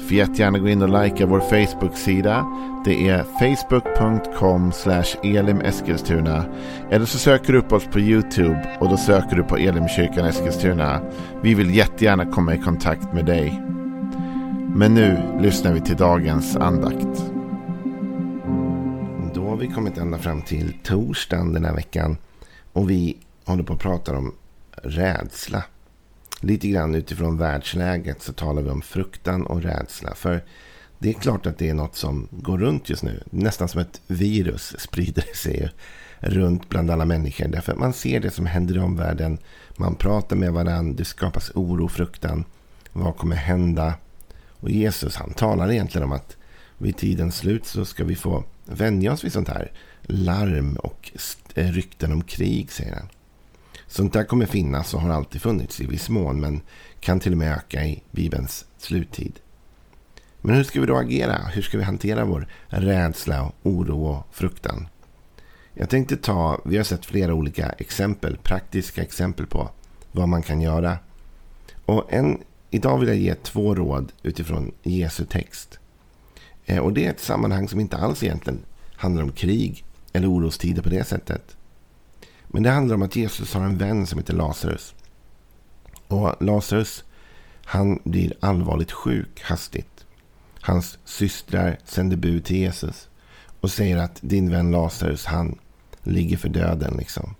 Får jättegärna gå in och likea vår Facebook-sida. Det är facebook.com elimeskilstuna. Eller så söker du upp oss på YouTube och då söker du på Elimkyrkan Eskilstuna. Vi vill jättegärna komma i kontakt med dig. Men nu lyssnar vi till dagens andakt. Då har vi kommit ända fram till torsdagen den här veckan. Och vi håller på att prata om rädsla. Lite grann utifrån världsläget så talar vi om fruktan och rädsla. För det är klart att det är något som går runt just nu. Nästan som ett virus sprider sig runt bland alla människor. Därför att man ser det som händer i omvärlden. Man pratar med varandra. Det skapas oro, och fruktan. Vad kommer hända? Och Jesus han talar egentligen om att vid tidens slut så ska vi få vänja oss vid sånt här. Larm och eh, rykten om krig, säger han. Sånt där kommer finnas och har alltid funnits i viss mån men kan till och med öka i Bibelns sluttid. Men hur ska vi då agera? Hur ska vi hantera vår rädsla, oro och fruktan? Jag tänkte ta, vi har sett flera olika exempel, praktiska exempel på vad man kan göra. Och en, idag vill jag ge två råd utifrån Jesu text. Eh, och det är ett sammanhang som inte alls egentligen handlar om krig eller orostider på det sättet. Men det handlar om att Jesus har en vän som heter Lazarus. Och Lazarus, han blir allvarligt sjuk hastigt. Hans systrar sänder bud till Jesus och säger att din vän Lazarus, han ligger för döden liksom.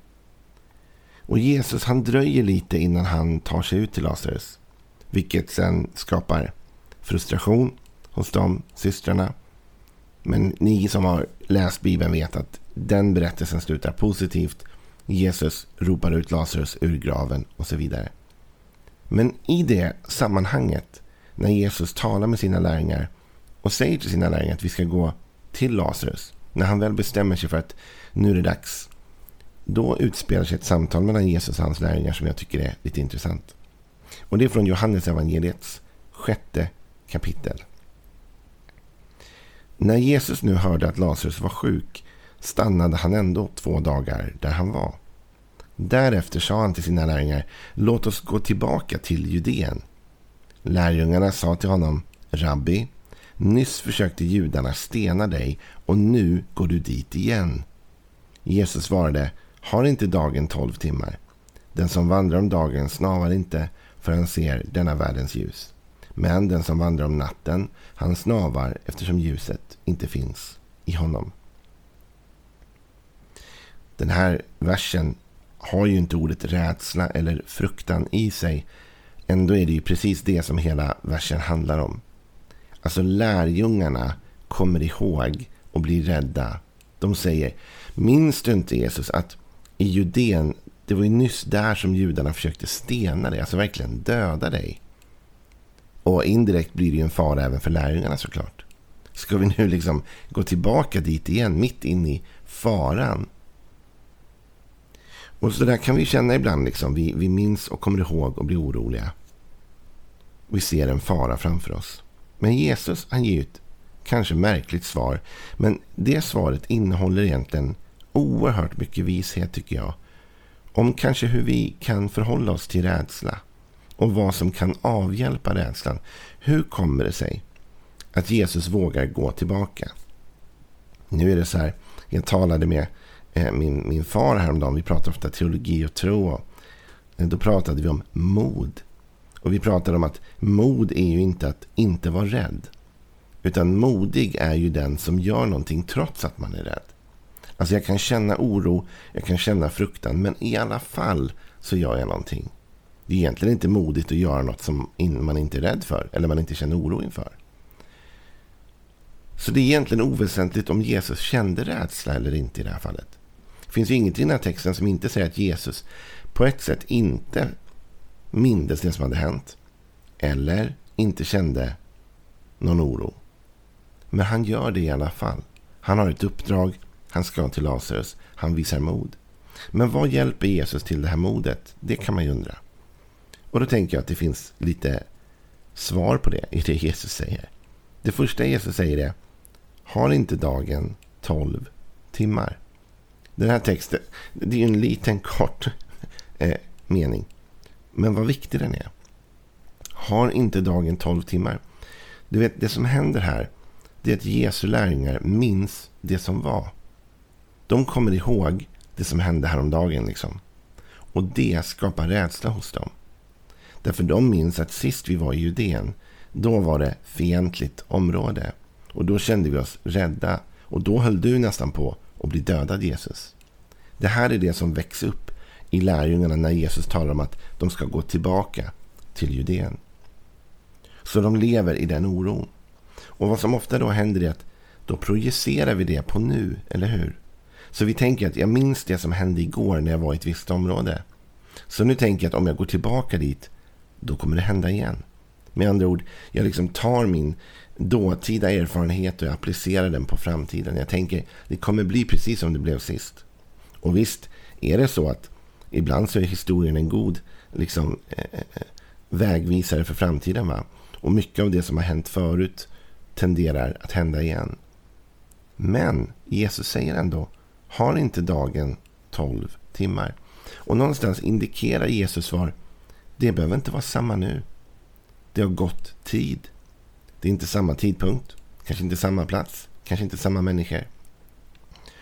Och Jesus han dröjer lite innan han tar sig ut till Lazarus. Vilket sen skapar frustration hos de systrarna. Men ni som har läst Bibeln vet att den berättelsen slutar positivt Jesus ropar ut Lazarus ur graven och så vidare. Men i det sammanhanget, när Jesus talar med sina lärjungar och säger till sina lärjungar att vi ska gå till Lazarus, när han väl bestämmer sig för att nu är det dags, då utspelar sig ett samtal mellan Jesus och hans lärjungar som jag tycker är lite intressant. Och det är från Johannes evangeliets sjätte kapitel. När Jesus nu hörde att Lazarus var sjuk stannade han ändå två dagar där han var. Därefter sa han till sina lärjungar, låt oss gå tillbaka till Judeen. Lärjungarna sa till honom, Rabbi, nyss försökte judarna stena dig och nu går du dit igen. Jesus svarade, har inte dagen tolv timmar? Den som vandrar om dagen snavar inte för han ser denna världens ljus. Men den som vandrar om natten, han snavar eftersom ljuset inte finns i honom. Den här versen har ju inte ordet rädsla eller fruktan i sig. Ändå är det ju precis det som hela versen handlar om. Alltså lärjungarna kommer ihåg och blir rädda. De säger, minns du inte Jesus att i Judeen, det var ju nyss där som judarna försökte stena dig, alltså verkligen döda dig. Och indirekt blir det ju en fara även för lärjungarna såklart. Ska vi nu liksom gå tillbaka dit igen, mitt in i faran? Och så där kan vi känna ibland. Liksom. Vi, vi minns och kommer ihåg och blir oroliga. Vi ser en fara framför oss. Men Jesus han ger ett kanske märkligt svar. Men det svaret innehåller egentligen oerhört mycket vishet tycker jag. Om kanske hur vi kan förhålla oss till rädsla. Och vad som kan avhjälpa rädslan. Hur kommer det sig att Jesus vågar gå tillbaka? Nu är det så här. Jag talade med Eh, min, min far häromdagen. Vi pratade ofta teologi och tro. Eh, då pratade vi om mod. Och vi pratade om att mod är ju inte att inte vara rädd. Utan modig är ju den som gör någonting trots att man är rädd. Alltså jag kan känna oro, jag kan känna fruktan, men i alla fall så gör jag någonting. Det är egentligen inte modigt att göra något som man inte är rädd för eller man inte känner oro inför. Så det är egentligen oväsentligt om Jesus kände rädsla eller inte i det här fallet. Det finns ju inget i den här texten som inte säger att Jesus på ett sätt inte mindes det som hade hänt. Eller inte kände någon oro. Men han gör det i alla fall. Han har ett uppdrag. Han ska till Lazarus. Han visar mod. Men vad hjälper Jesus till det här modet? Det kan man ju undra. Och då tänker jag att det finns lite svar på det i det Jesus säger. Det första Jesus säger är Har inte dagen tolv timmar? Den här texten, det är en liten kort eh, mening. Men vad viktig den är. Har inte dagen tolv timmar? Du vet, det som händer här, det är att Jesu lärjungar minns det som var. De kommer ihåg det som hände häromdagen. Liksom. Och det skapar rädsla hos dem. Därför de minns att sist vi var i Judeen, då var det fientligt område. Och då kände vi oss rädda. Och då höll du nästan på och bli dödad Jesus. Det här är det som växer upp i lärjungarna när Jesus talar om att de ska gå tillbaka till Judeen. Så de lever i den oron. Och vad som ofta då händer är att då projicerar vi det på nu, eller hur? Så vi tänker att jag minns det som hände igår när jag var i ett visst område. Så nu tänker jag att om jag går tillbaka dit, då kommer det hända igen. Med andra ord, jag liksom tar min dåtida erfarenhet och jag applicerar den på framtiden. Jag tänker, det kommer bli precis som det blev sist. Och visst är det så att ibland så är historien en god liksom, eh, eh vägvisare för framtiden. Va? Och mycket av det som har hänt förut tenderar att hända igen. Men Jesus säger ändå, har inte dagen tolv timmar? Och någonstans indikerar Jesus svar, det behöver inte vara samma nu. Det har gått tid. Det är inte samma tidpunkt, kanske inte samma plats, kanske inte samma människor.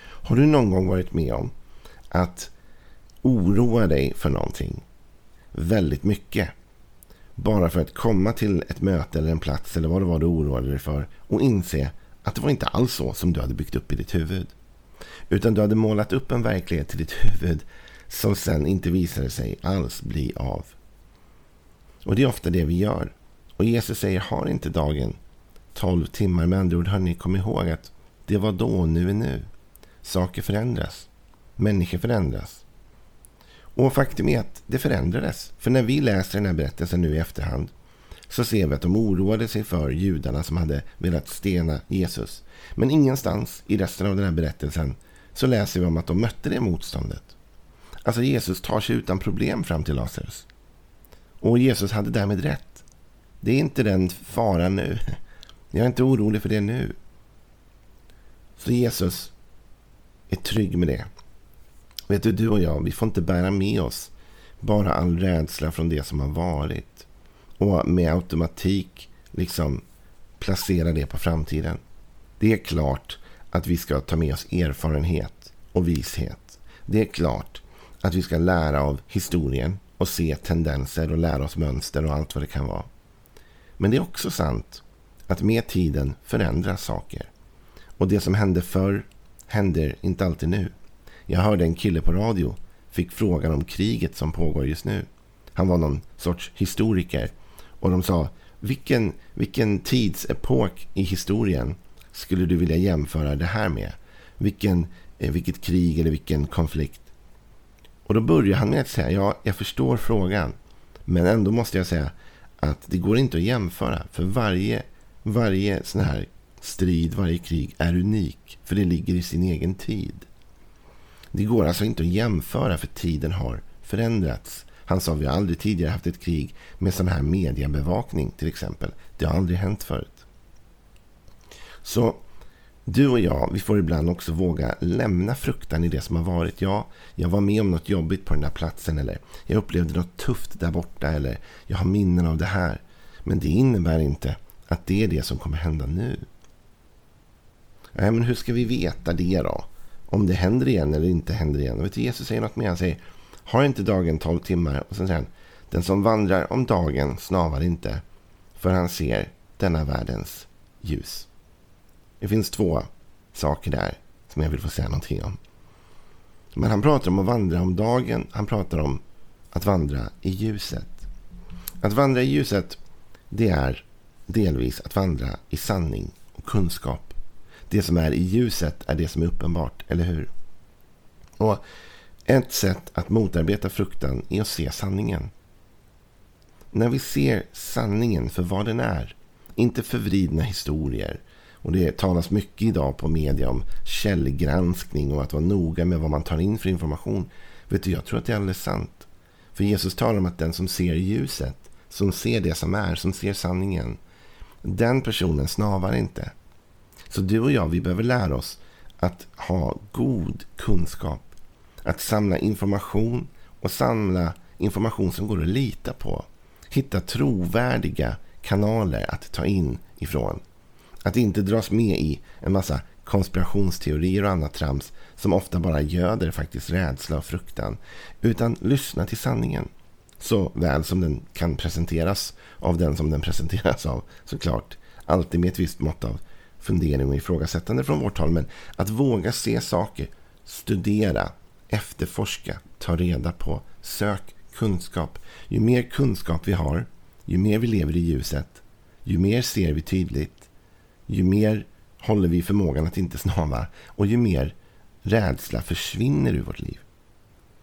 Har du någon gång varit med om att oroa dig för någonting väldigt mycket bara för att komma till ett möte eller en plats eller vad det var du oroade dig för och inse att det var inte alls så som du hade byggt upp i ditt huvud. Utan du hade målat upp en verklighet i ditt huvud som sen inte visade sig alls bli av. Och det är ofta det vi gör. Och Jesus säger, har inte dagen tolv timmar? Med andra ord, hörni, kom ihåg att det var då nu är nu. Saker förändras. Människor förändras. Och faktum är att det förändrades. För när vi läser den här berättelsen nu i efterhand så ser vi att de oroade sig för judarna som hade velat stena Jesus. Men ingenstans i resten av den här berättelsen så läser vi om att de mötte det motståndet. Alltså Jesus tar sig utan problem fram till Lazarus. Och Jesus hade därmed rätt. Det är inte den faran nu. Jag är inte orolig för det nu. Så Jesus är trygg med det. Vet du, du och jag, vi får inte bära med oss bara all rädsla från det som har varit. Och med automatik liksom placera det på framtiden. Det är klart att vi ska ta med oss erfarenhet och vishet. Det är klart att vi ska lära av historien och se tendenser och lära oss mönster och allt vad det kan vara. Men det är också sant att med tiden förändras saker. Och det som hände förr händer inte alltid nu. Jag hörde en kille på radio fick frågan om kriget som pågår just nu. Han var någon sorts historiker. Och de sa, vilken, vilken tidsepok i historien skulle du vilja jämföra det här med? Vilken, eh, vilket krig eller vilken konflikt? Och då börjar han med att säga, ja, jag förstår frågan. Men ändå måste jag säga att det går inte att jämföra. För varje, varje sån här strid, varje krig är unik. För det ligger i sin egen tid. Det går alltså inte att jämföra för tiden har förändrats. Han sa vi har aldrig tidigare haft ett krig med sån här mediebevakning till exempel. Det har aldrig hänt förut. Så du och jag, vi får ibland också våga lämna fruktan i det som har varit. Ja, jag var med om något jobbigt på den där platsen eller jag upplevde något tufft där borta eller jag har minnen av det här. Men det innebär inte att det är det som kommer hända nu. Nej, men hur ska vi veta det då? Om det händer igen eller inte händer igen. Och vet du, Jesus säger något mer. Han säger, har inte dagen tolv timmar? Och sen säger han, den som vandrar om dagen snavar inte, för han ser denna världens ljus. Det finns två saker där som jag vill få säga någonting om. Men han pratar om att vandra om dagen. Han pratar om att vandra i ljuset. Att vandra i ljuset, det är delvis att vandra i sanning och kunskap. Det som är i ljuset är det som är uppenbart, eller hur? Och ett sätt att motarbeta fruktan är att se sanningen. När vi ser sanningen för vad den är, inte förvridna historier och det talas mycket idag på media om källgranskning och att vara noga med vad man tar in för information. Vet du, jag tror att det är alldeles sant. För Jesus talar om att den som ser ljuset, som ser det som är, som ser sanningen. Den personen snavar inte. Så du och jag, vi behöver lära oss att ha god kunskap. Att samla information och samla information som går att lita på. Hitta trovärdiga kanaler att ta in ifrån. Att inte dras med i en massa konspirationsteorier och annat trams som ofta bara göder faktiskt rädsla och fruktan. Utan lyssna till sanningen. Så väl som den kan presenteras av den som den presenteras av. Såklart. Alltid med ett visst mått av fundering och ifrågasättande från vårt håll. Men att våga se saker, studera, efterforska, ta reda på, sök kunskap. Ju mer kunskap vi har, ju mer vi lever i ljuset, ju mer ser vi tydligt, ju mer håller vi förmågan att inte snava och ju mer rädsla försvinner ur vårt liv.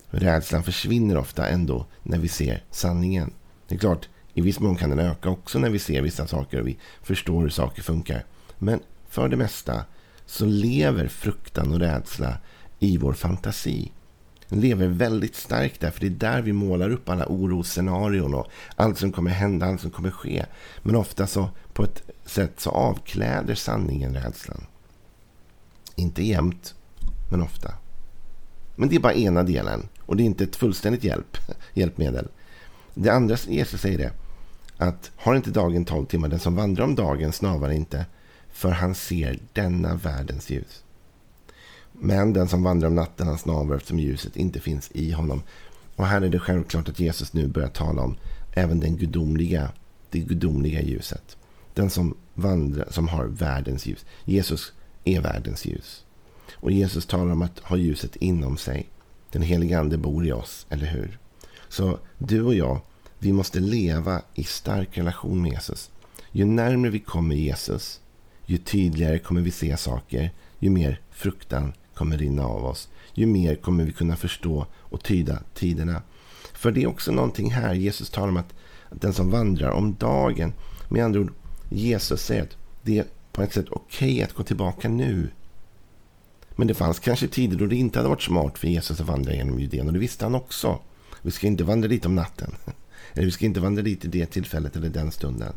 Rädslan försvinner ofta ändå när vi ser sanningen. Det är klart, i viss mån kan den öka också när vi ser vissa saker och vi förstår hur saker funkar. Men för det mesta så lever fruktan och rädsla i vår fantasi. Den lever väldigt starkt där, för det är där vi målar upp alla orosscenarion och allt som kommer hända, allt som kommer ske. Men ofta så på ett sätt så avkläder sanningen rädslan. Inte jämt, men ofta. Men det är bara ena delen och det är inte ett fullständigt hjälp, hjälpmedel. Det andra Jesus säger det att har inte dagen tolv timmar, den som vandrar om dagen snavar inte, för han ser denna världens ljus. Men den som vandrar om natten, han snavar eftersom ljuset inte finns i honom. Och här är det självklart att Jesus nu börjar tala om även den gudomliga, det gudomliga ljuset. Den som vandrar, som har världens ljus. Jesus är världens ljus. Och Jesus talar om att ha ljuset inom sig. Den helige ande bor i oss, eller hur? Så du och jag, vi måste leva i stark relation med Jesus. Ju närmare vi kommer Jesus, ju tydligare kommer vi se saker, ju mer fruktan kommer rinna av oss. Ju mer kommer vi kunna förstå och tyda tiderna. För det är också någonting här. Jesus talar om att, den som vandrar om dagen. Med andra ord, Jesus säger att det är på ett sätt okej okay att gå tillbaka nu. Men det fanns kanske tider då det inte hade varit smart för Jesus att vandra genom Judeen. Och det visste han också. Vi ska inte vandra dit om natten. Eller vi ska inte vandra dit i det tillfället eller den stunden.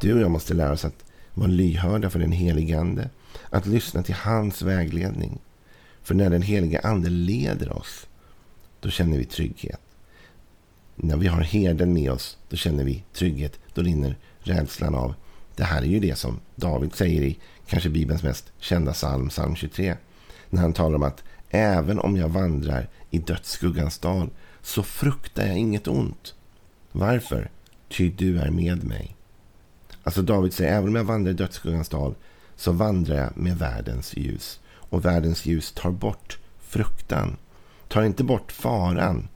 Du och jag måste lära oss att vara lyhörda för den helige Ande. Att lyssna till hans vägledning. För när den helige Ande leder oss, då känner vi trygghet. När vi har herden med oss, då känner vi trygghet. Då rinner rädslan av. Det här är ju det som David säger i kanske Bibelns mest kända psalm, psalm 23. När han talar om att även om jag vandrar i dödsskuggans dal så fruktar jag inget ont. Varför? Ty du är med mig. Alltså David säger, även om jag vandrar i dödsskuggans dal så vandrar jag med världens ljus. Och världens ljus tar bort fruktan. Tar inte bort faran,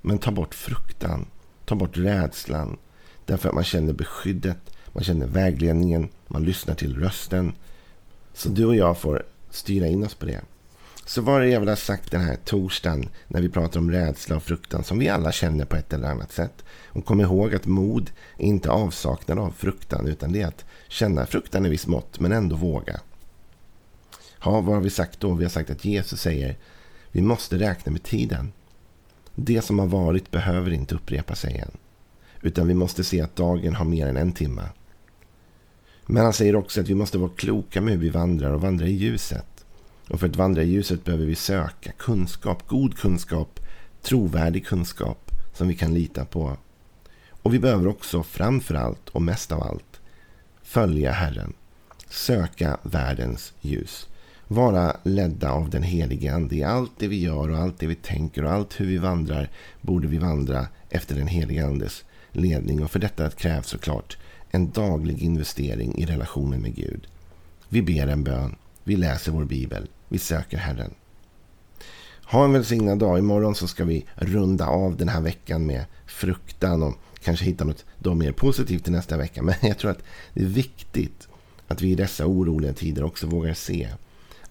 men tar bort fruktan. Tar bort rädslan. Därför att man känner beskyddet, man känner vägledningen, man lyssnar till rösten. Så du och jag får styra in oss på det. Så vad är det jag vill ha sagt den här torsdagen när vi pratar om rädsla och fruktan som vi alla känner på ett eller annat sätt. Och kom ihåg att mod är inte avsaknad av fruktan utan det är att känna fruktan i viss mått men ändå våga. Ja, vad har vi sagt då? Vi har sagt att Jesus säger vi måste räkna med tiden. Det som har varit behöver inte upprepa sig igen. Utan vi måste se att dagen har mer än en timme. Men han säger också att vi måste vara kloka med hur vi vandrar och vandra i ljuset. Och för att vandra i ljuset behöver vi söka kunskap, god kunskap, trovärdig kunskap som vi kan lita på. Och vi behöver också framför allt och mest av allt följa Herren. Söka världens ljus. Vara ledda av den helige Ande. I allt det vi gör och allt det vi tänker och allt hur vi vandrar borde vi vandra efter den helige Andes ledning. Och för detta krävs såklart en daglig investering i relationen med Gud. Vi ber en bön. Vi läser vår bibel. Vi söker Herren. Ha en välsignad dag. Imorgon så ska vi runda av den här veckan med fruktan och kanske hitta något då mer positivt till nästa vecka. Men jag tror att det är viktigt att vi i dessa oroliga tider också vågar se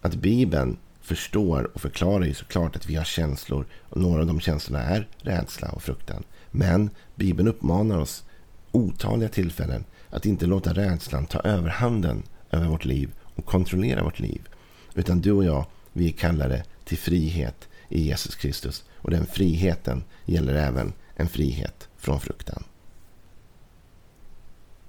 att Bibeln förstår och förklarar ju såklart att vi har känslor. Och några av de känslorna är rädsla och fruktan. Men Bibeln uppmanar oss otaliga tillfällen Att inte låta rädslan ta överhanden över vårt liv och kontrollera vårt liv. Utan du och jag, vi är kallade till frihet i Jesus Kristus. Och den friheten gäller även en frihet från frukten.